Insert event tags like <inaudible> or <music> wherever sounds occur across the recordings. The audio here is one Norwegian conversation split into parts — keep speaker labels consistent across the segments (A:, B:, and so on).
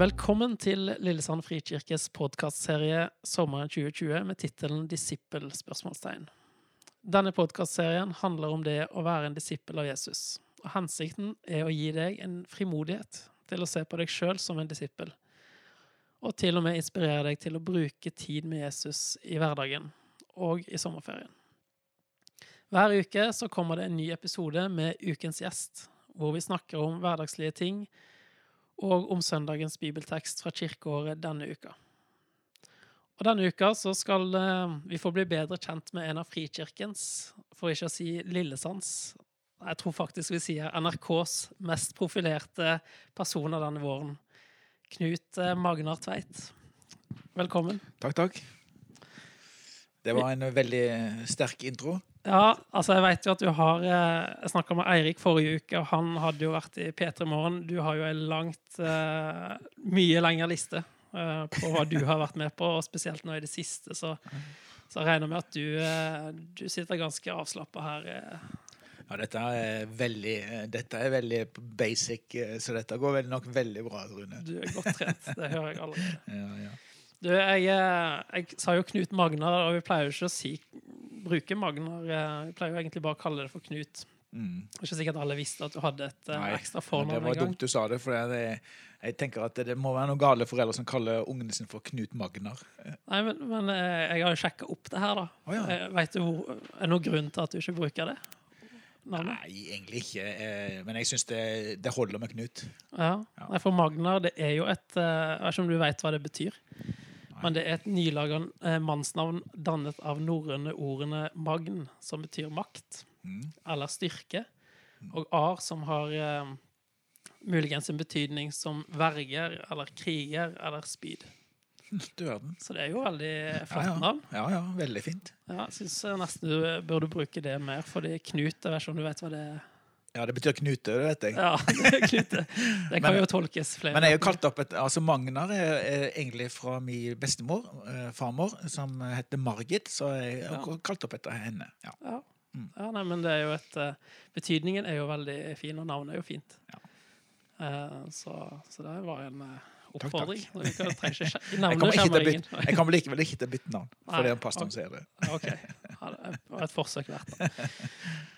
A: Velkommen til Lillesand frikirkes podkastserie sommeren 2020 med tittelen 'Disippel?' spørsmålstegn. Denne podkastserien handler om det å være en disippel av Jesus. Og Hensikten er å gi deg en frimodighet til å se på deg sjøl som en disippel, og til og med inspirere deg til å bruke tid med Jesus i hverdagen og i sommerferien. Hver uke så kommer det en ny episode med ukens gjest, hvor vi snakker om hverdagslige ting og om søndagens bibeltekst fra kirkeåret denne uka. Og Denne uka så skal eh, vi få bli bedre kjent med en av Frikirkens, for ikke å si Lillesands, jeg tror faktisk vi sier NRKs mest profilerte personer denne våren. Knut eh, Magnar Tveit. Velkommen.
B: Takk, takk. Det var en veldig sterk intro.
A: Ja, altså jeg vet jo at du har eh, Jeg snakka med Eirik forrige uke, og han hadde jo vært i P3 Morgen. Du har jo en langt eh, Mye lengre liste eh, på hva du har vært med på, og spesielt nå i det siste, så, så jeg regner med at du, du sitter ganske avslappa her.
B: Ja, dette er veldig, dette er veldig basic, så dette går vel nok veldig bra, Rune.
A: Du er godt trent. Det hører jeg allerede. <laughs>
B: Ja, ja.
A: Du, jeg, jeg sa jo Knut Magnar, og vi pleier jo ikke å si bruke Magnar. Jeg pleier jo egentlig bare å kalle det for Knut.
B: Mm.
A: Det er ikke sikkert alle visste at du hadde et eh,
B: Nei,
A: ekstra fornavn
B: det var
A: gang.
B: dumt du sa det, for det, jeg tenker at det må være noen gale foreldre som kaller ungene sine for Knut Magnar.
A: Nei, men, men eh, jeg har jo sjekka opp det her, da.
B: Oh, ja.
A: Eh, Vet du hvor, Er det noen grunn til at du ikke bruker det? Navnet?
B: Nei, egentlig ikke, eh, men jeg syns det, det holder med Knut.
A: Ja.
B: Ja.
A: Nei, for Magnar, det er jo et eh, Jeg vet ikke om du vet hva det betyr. Men det er et nylaga eh, mannsnavn dannet av norrøne ordene magn, som betyr makt
B: Mm.
A: eller styrke, og ar, som har eh, muligens en betydning som verger eller kriger eller spyd. <laughs>
B: Du verden.
A: Så det er jo veldig
B: Ja,
A: flott
B: ja.
A: navn.
B: ja, ja, veldig fint.
A: Ja, jeg syns nesten du burde bruke det mer, fordi Knut Jeg vet ikke om du vet hva det er?
B: Ja, det betyr knute, det vet jeg.
A: Ja, <laughs> knute. det, kan
B: Men-
A: jo tolkes flere
B: Men jeg jo kalt opp et, altså Magnar er, er egentlig fra min bestemor, eh, farmor, som heter Margit, så jeg er
A: Ja.
B: kalt opp etter henne. Ja.
A: Ja.
B: Mm.
A: ja, nei, men det er jo et eh, Betydningen er jo veldig fin, og navnet er jo fint.
B: Ja.
A: Eh, så, så det var en oppfordring. takk. takk. Ikke <laughs> skje-
B: Jeg
A: Navnet
B: kommer, bytte, jeg kommer likevel ikke til å bytte navn, <laughs> for det er pastoren
A: pastor
B: som sier det.
A: Ok, ja, det var et forsøk verdt. det.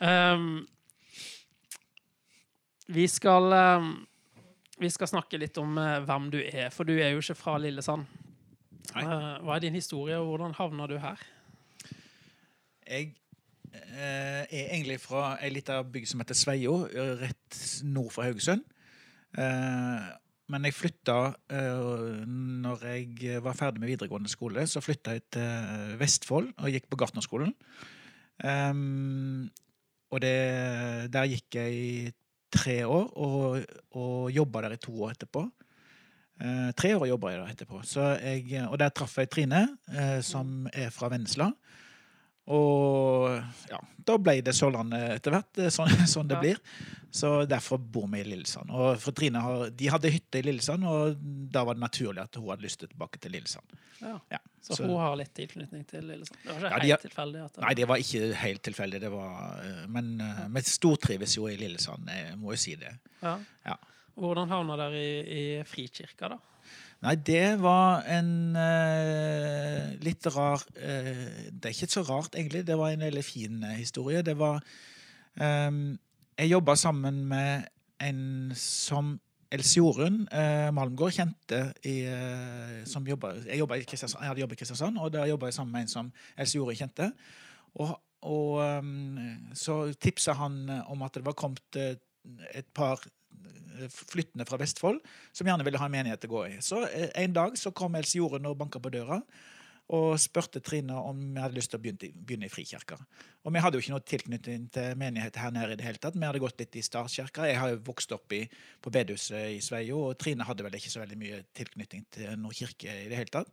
A: Um, vi skal um, Vi skal snakke litt om eh, hvem du er, for du er jo ikke fra Lillesand.
B: Nei.
A: Eh, hva er din historie, og hvordan havna du her?
B: Jeg eh, er egentlig fra ei lita bygd som heter Sveio, eh, rett nord for Haugesund. Eh, men jeg flytta eh, Når jeg var ferdig med videregående skole, så flytta jeg til Vestfold og gikk på gartnerskolen. Og det, der gikk jeg i tre år, og, og jobba der i to år etterpå. Eh, tre år jobba jeg der etterpå. Så jeg, og der traff jeg Trine, eh, som er fra Vennesla. Og ja, da ble det Sørlandet etter hvert, eh, sånn, <laughs> sånn det blir. Så derfor bor vi i Lillesand. Og for Trine har, de hadde hytte i Lillesand, og da var det naturlig at hun hadde lyst til tilbake til Lillesand.
A: Ja.
B: Ja,
A: Så,
B: så-
A: hun har litt tilknytning til Lillesand? Det var ikke
B: Ja,
A: helt
B: de,
A: tilfeldig? Det,
B: Nei, det var ikke helt tilfeldig, det var eh, Men eh, vi stortrives jo i Lillesand, jeg må jo si det.
A: ja.
B: Ja.
A: Hvordan havna dere i, i Frikirka, da?
B: Nei, det var en eh, litt rar eh, Det er ikke så rart, egentlig. Det var en veldig fin eh, historie. Det var Jeg jobba sammen med en som Else Jorunn eh, Malmgård kjente i, eh, som jobbet, jeg, jobbet i Kristiansand, jeg hadde jobbet i Kristiansand, og der jobba jeg sammen med en som Else Jorunn kjente. Og, og ehm, så tipsa han eh, om at det var kommet eh, et par eh, flyttende fra Vestfold som gjerne ville ha en menighet å gå i. Så eh, En dag så kom Else Jorunn og banka på døra og spurte Trine om vi hadde lyst til å begynne, i- begynne i Frikirka. Og vi hadde jo ikke noe tilknytning til menighet her nede i det hele tatt. Vi hadde gått litt i Statskirka. Jeg har jo vokst opp i, på bedehuset i Sveio, og Trine hadde vel ikke så veldig mye tilknytning til noen kirke i det hele tatt.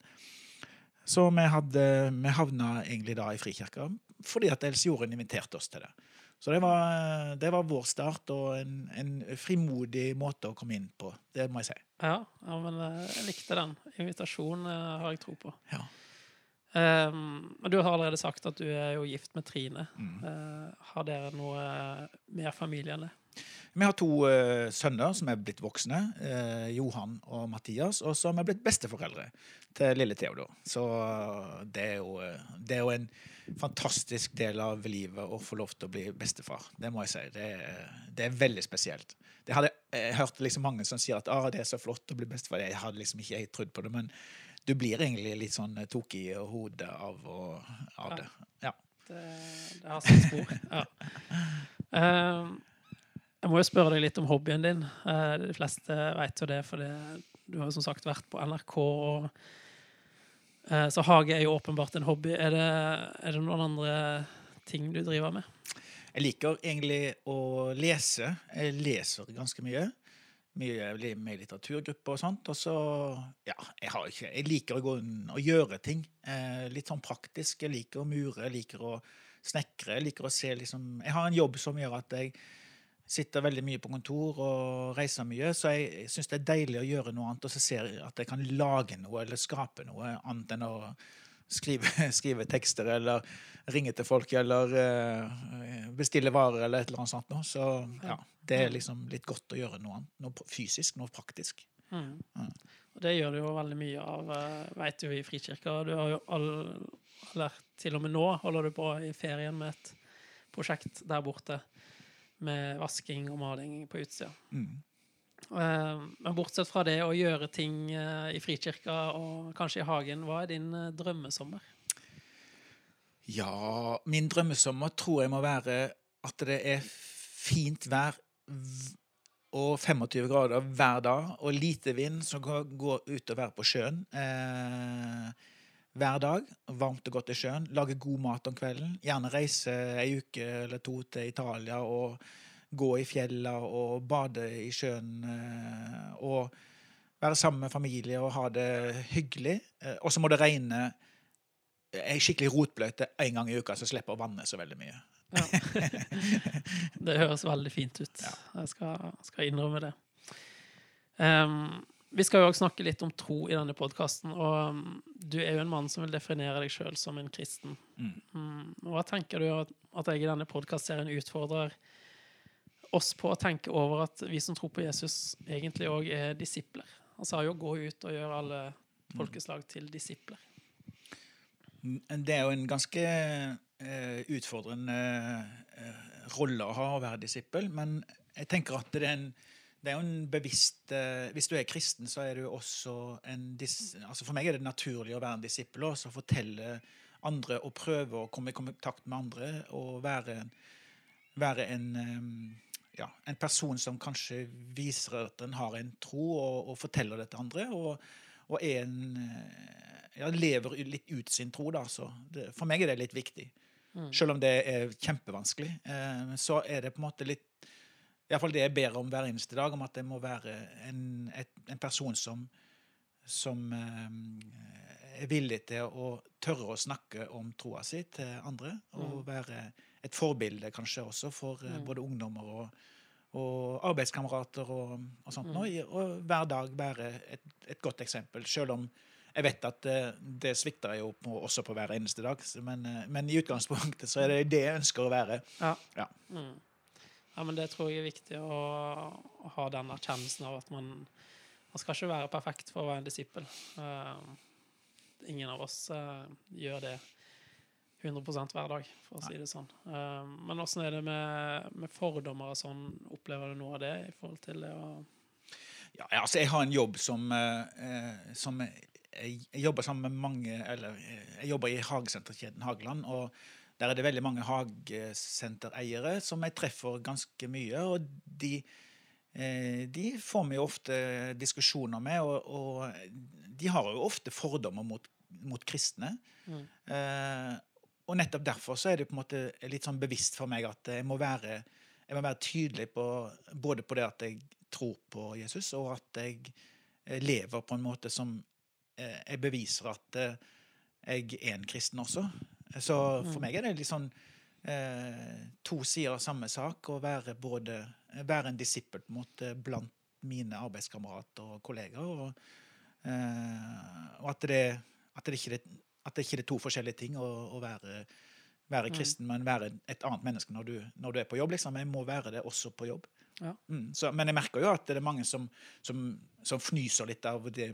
B: Så vi, hadde, vi havna egentlig da i Frikirka fordi at Else Jorunn inviterte oss til det. Så det var, det var vår start, og en, en frimodig måte å komme inn på. Det må jeg si.
A: Ja, ja men eh, jeg likte den. Invitasjon eh, har jeg tro på.
B: Ja.
A: Um, du har allerede sagt at du er jo gift med Trine.
B: Mm.
A: Uh, har dere noe mer familie enn det?
B: Vi har to uh, sønner som er blitt voksne, uh, Johan og Mathias, og som er blitt besteforeldre til lille Theodor. Så det er, jo, det er jo en fantastisk del av livet å få lov til å bli bestefar. Det må jeg si. Det er, det er veldig spesielt. Det hadde, jeg hørt liksom mange som sier at ah, det er så flott å bli bestefar. Jeg hadde liksom ikke jeg trodd på det. men du blir egentlig litt sånn tokig i hodet av, og, av det. Ja.
A: Det, det har sitt spor. Ja. Uh, jeg må jo spørre deg litt om hobbyen din. Uh, de fleste vet jo det, for det, du har jo som sagt vært på NRK. og uh, Så hage er jo åpenbart en hobby. Er det, er det noen andre ting du driver med?
B: Jeg liker egentlig å lese. Jeg leser ganske mye mye med litteraturgrupper og sånt. Og så Ja, jeg, ikke, jeg liker å gå inn og gjøre ting. Eh, litt sånn praktisk. Jeg liker å mure, jeg liker å snekre. Jeg liker å se liksom Jeg har en jobb som gjør at jeg sitter veldig mye på kontor og reiser mye, så jeg syns det er deilig å gjøre noe annet og så ser jeg at jeg kan lage noe eller skape noe annet enn å skrive, <laughs> skrive tekster eller ringe til folk eller uh, bestille varer eller et eller annet sånt. Noe. Så ja, det er liksom litt godt å gjøre noe, noe fysisk, noe praktisk. Mm.
A: Mm. Og det gjør du jo veldig mye av, veit vet du, i Frikirka. Du har jo all, eller til og med nå holder du på i ferien med et prosjekt der borte med vasking og maling på utsida. Mm. Uh, men bortsett fra det å gjøre ting uh, i Frikirka og kanskje i hagen, hva er din uh, drømmesommer?
B: Ja, min drømmesommer tror jeg må være at det er fint vær og 25 grader hver dag, og lite vind som kan gå ut og være på sjøen eh, hver dag. Varmt og godt i sjøen. Lage god mat om kvelden. Gjerne reise ei uke eller to til Italia og gå i fjella og bade i sjøen. Eh, og være sammen med familie og ha det hyggelig. Eh, og så må det regne ei skikkelig rotbløyte en gang i uka, så slipper å vanne så veldig mye. Ja. <laughs>
A: det høres veldig fint ut. Jeg skal, skal, innrømme det. Um, vi skal jo også snakke litt om tro i denne podkasten. Og um, du er jo en mann som vil definere deg sjøl som en kristen. Mm. Um, hva tenker du at, at jeg i denne podkastserien utfordrer oss på å tenke over at vi som tror på Jesus, egentlig òg er disipler? Han sa jo 'gå ut og gjøre alle folkeslag til disipler'.
B: Det er jo en ganske uh, utfordrende uh, rolle å ha å være disippel, men jeg tenker at det er en, det er jo en bevisst uh, Hvis du er kristen, så er du også en altså For meg er det naturlig å være en disippel og fortelle andre og prøve å komme i kontakt med andre og være, være en ja, en person som kanskje viser at en har en tro, og, og forteller det til andre. Og, og en, ja, lever litt ut sin tro. Da, det, for meg er det litt viktig. Mm. Selv om det er kjempevanskelig. Eh, så er det på en måte litt Iallfall det jeg ber om hver eneste dag, om at det må være en, et, en person som, som eh, er villig til å tørre å snakke om troa si til andre. Og mm. være et forbilde kanskje også for eh, mm. både ungdommer og, og arbeidskamerater og, og sånt. Mm. Og, og, hver dag være et, et, godt eksempel. Selv om jeg vet at det, eh, det svikter jeg jo på, også på hver eneste dag. Men, eh, men, i utgangspunktet så er det det jeg ønsker å være.
A: Ja. Ja. Mm. ja men det tror jeg er viktig å, ha den erkjennelsen av at man, man skal ikke være perfekt for å være en disippel. Uh, ingen av oss uh, gjør det 100 hver dag, for å si det sånn. Um, men åssen er det med, med, fordommer og sånn? Opplever du noe av det i forhold til det å
B: Ja, altså, jeg har en jobb som, eh, som jeg, jobber sammen med mange Eller jeg jobber i hagesenterkjeden Hageland. og der er det veldig mange hagesentereiere som jeg treffer ganske mye. Og de, eh, de får vi ofte diskusjoner med, og, og de har jo ofte fordommer mot, mot kristne. Mm. Eh, og nettopp derfor så er det på en måte litt sånn bevisst for meg at jeg må være, jeg må være tydelig på, både på det at jeg tror på Jesus, og at jeg eh, lever på en måte som eh, jeg beviser at eh, jeg er en kristen også. Så for mm. meg er det litt sånn to sider av samme sak å være både være en disippel blant mine arbeidskamerater og kolleger. Og, og at, det, at det ikke at det ikke er to forskjellige ting å, å være, være
A: Mm.
B: kristen, men være et annet menneske når du, når du er på jobb. liksom. Jeg må være det også på jobb.
A: Ja.
B: Mm, så, men jeg merker jo at det er mange som, som, som fnyser litt av det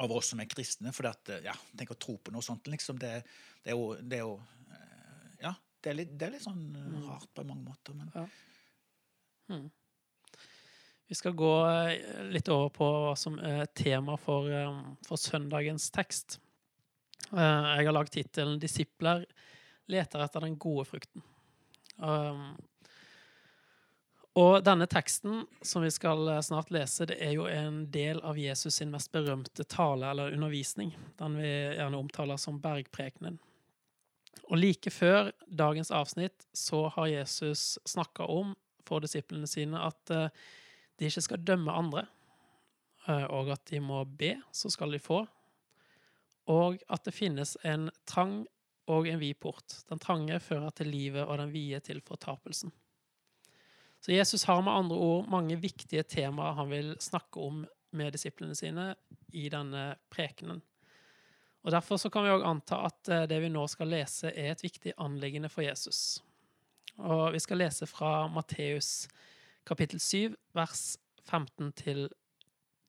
B: av oss som er kristne. For at, ja, tenk å tro på noe sånt, liksom. Det, det er jo, det er jo eh, det er litt, det er litt sånn eh,
A: Mm.
B: rart på mange måter. Men
A: Vi skal gå eh, litt over på hva som er tema for, eh, for søndagens tekst. Jeg har lagd tittelen 'Disipler leter etter den gode frukten'. Og denne teksten som vi skal snart lese, det er jo en del av Jesus sin mest berømte tale eller undervisning. Den vi gjerne omtaler som bergprekenen. Og like før dagens avsnitt så har Jesus snakka om for disiplene sine at eh, de ikke skal dømme andre, eh, og at de må be, så skal de få. Og at det finnes en trang og en vid port. Den trange fører til livet, og den vide til fortapelsen. Så Jesus har med andre ord mange viktige temaer han vil snakke om med disiplene sine i denne prekenen. Og Derfor så kan vi òg anta at eh, det vi nå skal lese, er et viktig anliggende for Jesus. Og vi skal lese fra Matteus kapittel 7, vers 15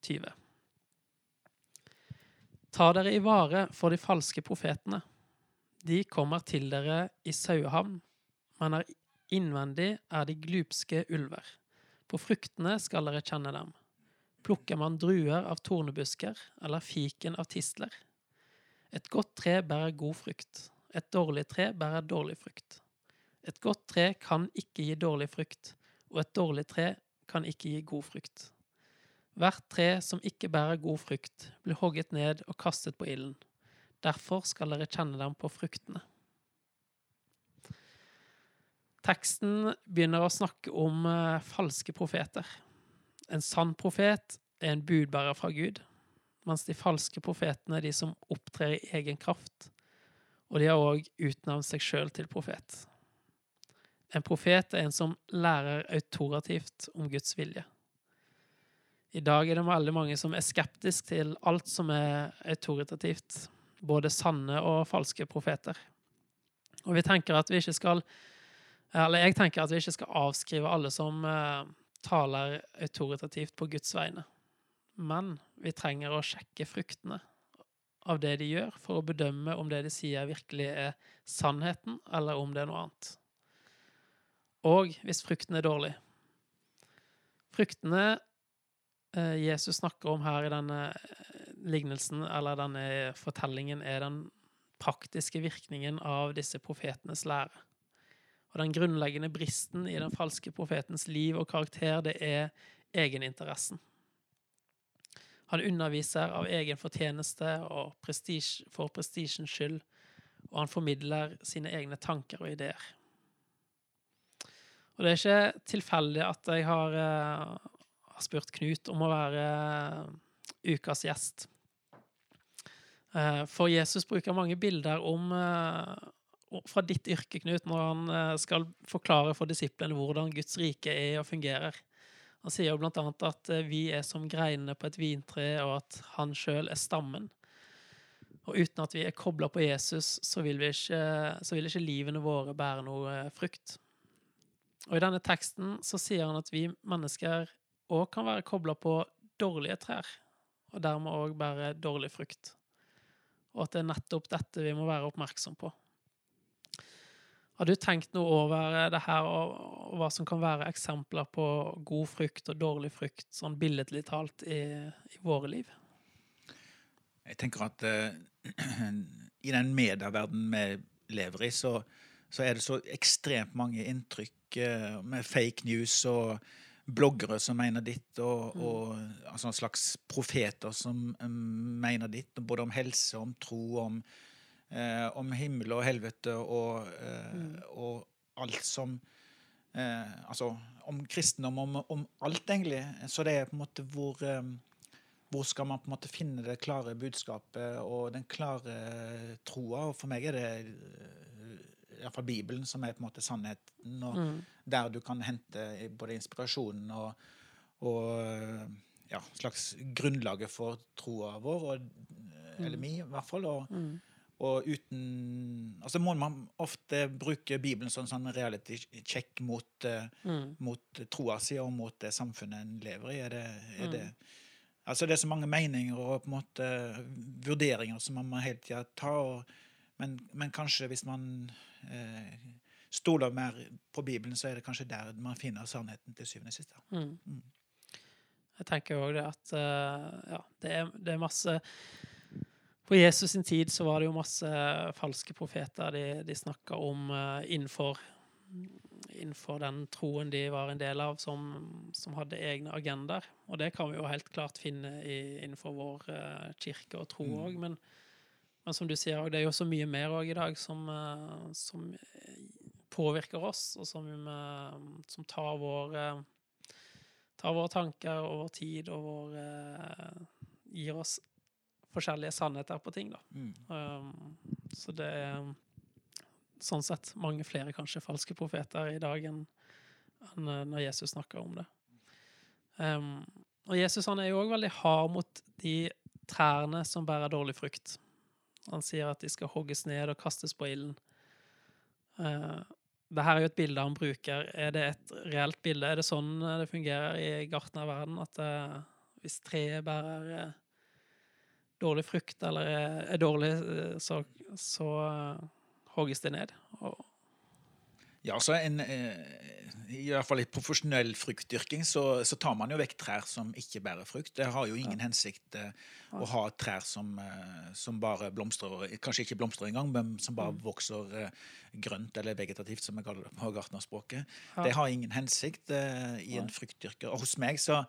A: 20. Ta dere i vare for de falske profetene. De kommer til dere i sauehavn, men er innvendig er de glupske ulver. På fruktene skal dere kjenne dem. Plukker man druer av tornebusker eller fiken av tistler? Et godt tre bærer god frukt. Et dårlig tre bærer dårlig frukt. Et godt tre kan ikke gi dårlig frukt, og et dårlig tre kan ikke gi god frukt. Hvert tre som ikke bærer god frukt, blir hogget ned og kastet på ilden. Derfor skal dere kjenne dem på fruktene. Teksten begynner å snakke om eh, falske profeter. En sann profet er en budbærer fra Gud, mens de falske profetene er de som opptrer i egen kraft, og de har òg utnevnt seg sjøl til profet. En profet er en som lærer autorativt om Guds vilje. I dag er det veldig mange som er skeptiske til alt som er autoritativt, både sanne og falske profeter. Og vi tenker at vi ikke skal Eller jeg tenker at vi ikke skal avskrive alle som eh, taler autoritativt på Guds vegne. Men vi trenger å sjekke fruktene av det de gjør, for å bedømme om det de sier, virkelig er sannheten, eller om det er noe annet. Og hvis frukten er dårlig. Fruktene eh, Jesus snakker om her i denne eh, lignelsen, eller denne fortellingen, er den praktiske virkningen av disse profetenes lære. Og den grunnleggende bristen i den falske profetens liv og karakter, det er egeninteressen. Han underviser av egen fortjeneste og prestige, for prestisjens skyld, og han formidler sine egne tanker og ideer. Og det er ikke tilfeldig at jeg har, eh, har spurt Knut om å være eh, ukas gjest. Eh, for Jesus bruker mange bilder om fra ditt yrke, Knut, når han skal forklare for disiplene hvordan Guds rike er og fungerer. Han sier jo blant annet at eh, vi er som greinene på et vintre, og at han sjøl er stammen. Og uten at vi er kobla på Jesus, så vil, vi ikke, så vil ikke livene våre bære noe eh, frukt. Og i denne teksten så sier han at vi mennesker òg kan være kobla på dårlige trær, og dermed òg bære dårlig frukt. Og at det er nettopp dette vi må være oppmerksom på. Har du tenkt noe over det her, og, hva som kan være eksempler på god frukt og dårlig frukt, sånn billedlig talt, i, i våre liv?
B: Jeg tenker at uh, <clears throat> i den medieverdenen vi lever i, så, så er det så ekstremt mange inntrykk uh, med fake news og bloggere som mener ditt, og, og altså en slags profeter som um, mener ditt, både om helse, om tro, om, eh, om himmel og helvete og, eh, og alt som eh, Altså om kristendom, om, om alt, egentlig. Så det er på en måte hvor eh, hvor skal man på en måte finne det klare budskapet og den klare troa? Og for meg er det iallfall Bibelen som er på en måte sannheten, og
A: Mm.
B: der du kan hente både inspirasjonen og, og ja, slags grunnlaget for troa vår, og, eller mi i hvert fall. Og,
A: Mm.
B: Og uten Altså må man ofte bruke Bibelen som sånn reality check mot, eh,
A: Mm.
B: mot troa si og mot det samfunnet en lever i. Er det, er
A: Mm.
B: det Altså, det er så mange meninger og på en måte vurderinger som man må hele tida ta. Og, men, men kanskje hvis man eh, stoler mer på Bibelen, så er det kanskje der man finner sannheten til syvende og sist.
A: Mm.
B: Mm.
A: Jeg tenker òg det at uh, ja, det er, det er masse På Jesus sin tid så var det jo masse falske profeter de, de snakka om eh, innenfor innenfor den troen de var en del av, som, som hadde egne agendaer. Og det kan vi jo helt klart finne i, innenfor vår eh, kirke og tro
B: Mm.
A: òg. Men, men som du sier, det er jo så mye mer òg i dag som, eh, som påvirker oss, og som, eh, som tar vår eh, tar våre tanker og vår tid og vår eh, gir oss forskjellige sannheter på ting, da.
B: Mm.
A: Um, så det er sånn sett mange flere kanskje falske profeter i dag enn enn, eh, når Jesus snakker om det. Um, og Jesus han er jo òg veldig hard mot de trærne som bærer dårlig frukt. Han sier at de skal hogges ned og kastes på ilden. Uh, dette er jo et bilde han bruker. Er det et reelt bilde? Er det sånn eh, det fungerer i gartnerverden? At uh, hvis treet bærer eh, dårlig frukt, eller er, dårlig, eh, så, så eh, hogges det ned? Og,
B: Ja, så en, eh, I hvert fall i profesjonell fruktdyrking så, så tar man jo vekk trær som ikke bærer frukt. Det har jo ingen hensikt eh, å ha trær som, som bare blomstrer, kanskje ikke blomstrer engang, men som bare vokser eh, grønt eller vegetativt, som vi kaller det på gartnerspråket.
A: Ja.
B: Det har ingen hensikt eh, i en fruktdyrker. Og hos meg så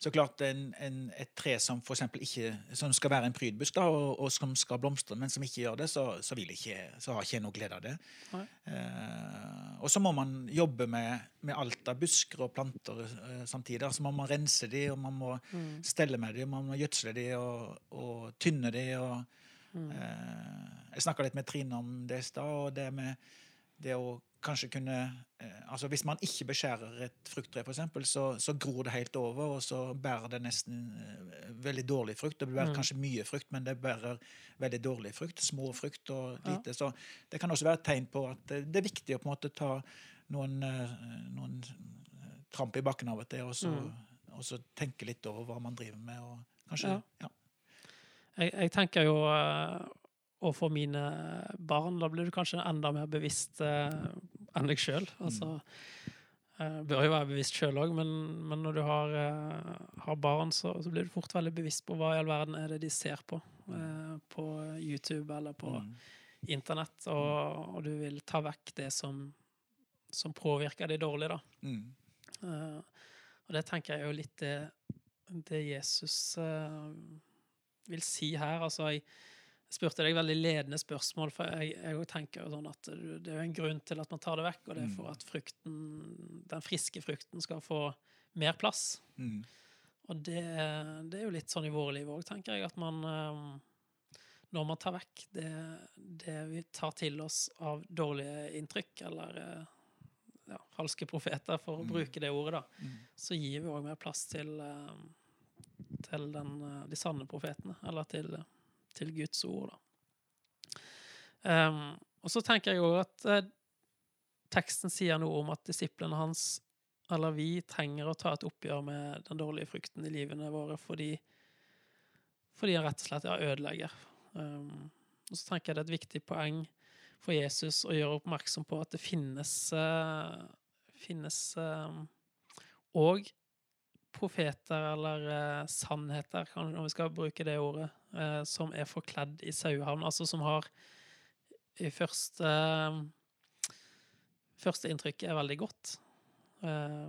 B: så klart en, en, et tre som for ikke, som skal være en prydbusk da, og, og som skal blomstre, men som ikke gjør det, så, så, ikke, så har ikke jeg noe glede av det. Eh, og så må man jobbe med, med alt av busker og planter eh, samtidig. Altså man må rense de, og man må
A: mm,
B: stelle med de, man må gjødsle de og, og tynne de. Og,
A: mm,
B: eh, jeg snakka litt med Trine om det i stad, og det med det å kanskje kunne eh, altså Hvis man ikke beskjærer et frukttre, eksempel, så, så gror det helt over, og så bærer det nesten eh, veldig dårlig frukt. Det bærer
A: Mm.
B: kanskje mye frukt, men det bærer veldig dårlig frukt. Små frukt og
A: Ja.
B: lite. Så det kan også være et tegn på at det, det er viktig å på en måte ta noen, eh, noen eh, tramp i bakken av og til, og så,
A: Mm.
B: og så tenke litt over hva man driver med. og kanskje,
A: Ja.
B: ja.
A: jeg, jeg tenker jo uh, for mine barn, da blir du kanskje enda mer bevisst eh, enn deg sjøl. Altså, eh, bør jo være bevisst sjøl òg, men, men når du har, eh, har barn, så, så blir du fort veldig bevisst på hva i all verden er det de ser på. eh, på YouTube eller på
B: Mm.
A: internett, og, og du vil ta vekk det som, som påvirker de dårlig, da.
B: Mm.
A: Eh, og det tenker jeg er jo litt det, det Jesus eh, vil si her. Altså, jeg spurte deg veldig ledende spørsmål, for jeg, jeg tenker jo sånn at det, er jo en grunn til at man tar det vekk, og det er for at frukten, den friske frukten skal få mer plass.
B: Mm.
A: Og det, det er jo litt sånn i våre liv òg, tenker jeg, at man eh, Når man tar vekk det, det vi tar til oss av dårlige inntrykk, eller eh, ja, falske profeter, for å
B: Mm.
A: bruke det ordet, da,
B: Mm.
A: så gir vi òg mer plass til, eh, til den, de sanne profetene, eller til, til Guds ord. Ehm, og så tenker jeg òg at eh, teksten sier noe om at disiplene hans, eller vi, trenger å ta et oppgjør med den dårlige frukten i livene våre fordi, fordi han rett og slett ja, ødelegger. Um, og så tenker jeg det er et viktig poeng for Jesus å gjøre oppmerksom på at det finnes uh, finnes òg profeter eller uh, sannheter, om vi skal bruke det ordet, eh, som er forkledd i sauehavn. Altså som har i første Første inntrykket er veldig godt, eh,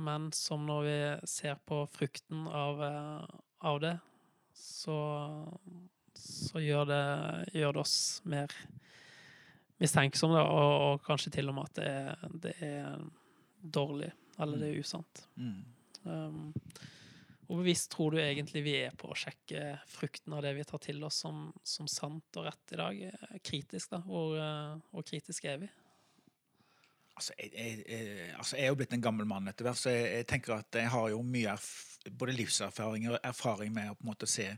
A: men som når vi ser på frukten av, eh, av det, så, så gjør, det, gjør det oss mer mistenksomme, og, og kanskje til og med at det er, det er dårlig, eller det er usant.
B: Mm.
A: Um, hvor bevisst tror du egentlig vi er på å sjekke frukten av det vi tar til oss som, som sant og rett i dag? Eh, Kritisk, da. Hvor, eh, hvor kritisk er vi?
B: Altså jeg, jeg, jeg, altså, jeg er jo blitt en gammel mann etter hvert, så jeg, tenker at jeg har jo mye både livserfaring og erfaring med å på en måte se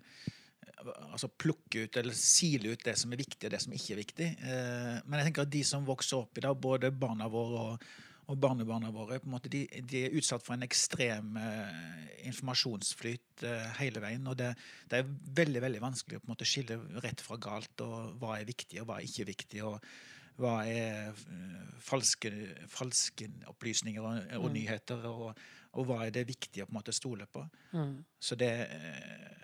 B: altså plukke ut eller sile ut det som er viktig, og det som ikke er viktig. Eh, men jeg tenker at de som vokser opp i dag, både barna våre og, og barnebarna våre, på en måte, de, de, er utsatt for en ekstrem eh, informasjonsflyt eh, hele veien. Og det, det, er veldig veldig vanskelig å på en måte skille rett fra galt, og hva er viktig, og hva er ikke viktig. og hva er uh, falske, falske, opplysninger og, og mm. nyheter, og, og, hva er det viktige å på en måte stole på. Mm. Så det uh,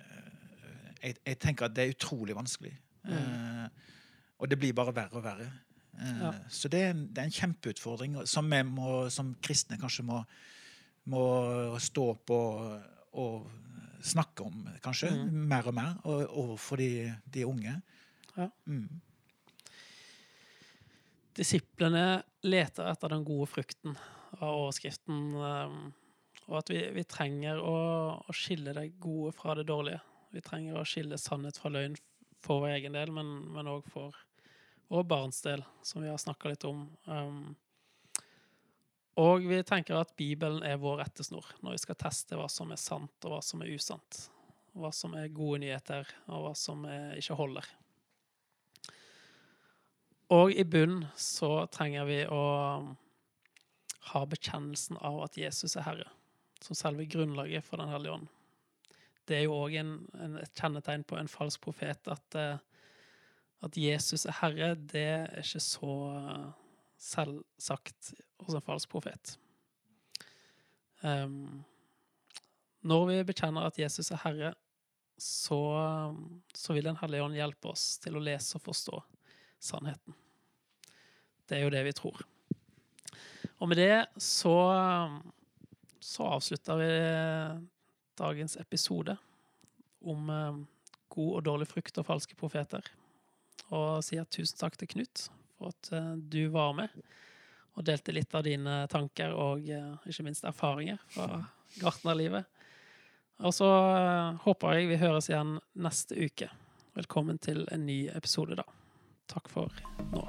B: jeg, jeg, tenker at det er utrolig vanskelig. Mm. Eh, og det blir bare verre og verre. Ja. Så det er, en, det er, en, kjempeutfordring som vi må, som kristne kanskje må, må stå på og snakke om, kanskje, mm. mer og mer overfor de, de unge. Ja. Mm.
A: Disiplene leter etter den gode frukten av overskriften. Um, og at vi, vi trenger å, å, skille det gode fra det dårlige. Vi trenger å skille sannhet fra løgn for vår egen del, men òg for vår barnsdel, som vi har snakka litt om. Um, og vi tenker at Bibelen er vår rettesnor når vi skal teste hva som er sant, og hva som er usant. Hva som er gode nyheter, og hva som ikke holder. Og i bunn så trenger vi å ha bekjennelsen av at Jesus er Herre, som selve grunnlaget for Den hellige ånd. Det er jo òg et kjennetegn på en falsk profet at, eh, at, Jesus er Herre, det er ikke så selvsagt hos en falsk profet. Um, når vi bekjenner at Jesus er Herre, så, så vil Den hellige ånd hjelpe oss til å lese og forstå sannheten. Det er jo det vi tror. Og med det så, så avslutter vi dagens episode om eh, god og dårlig frukt og falske profeter. Og sier tusen takk til Knut for at eh, du var med og delte litt av dine tanker og eh, ikke minst erfaringer fra gartnerlivet. Og så håper jeg vi høres igjen neste uke. Velkommen til en ny episode, da. Takk for nå.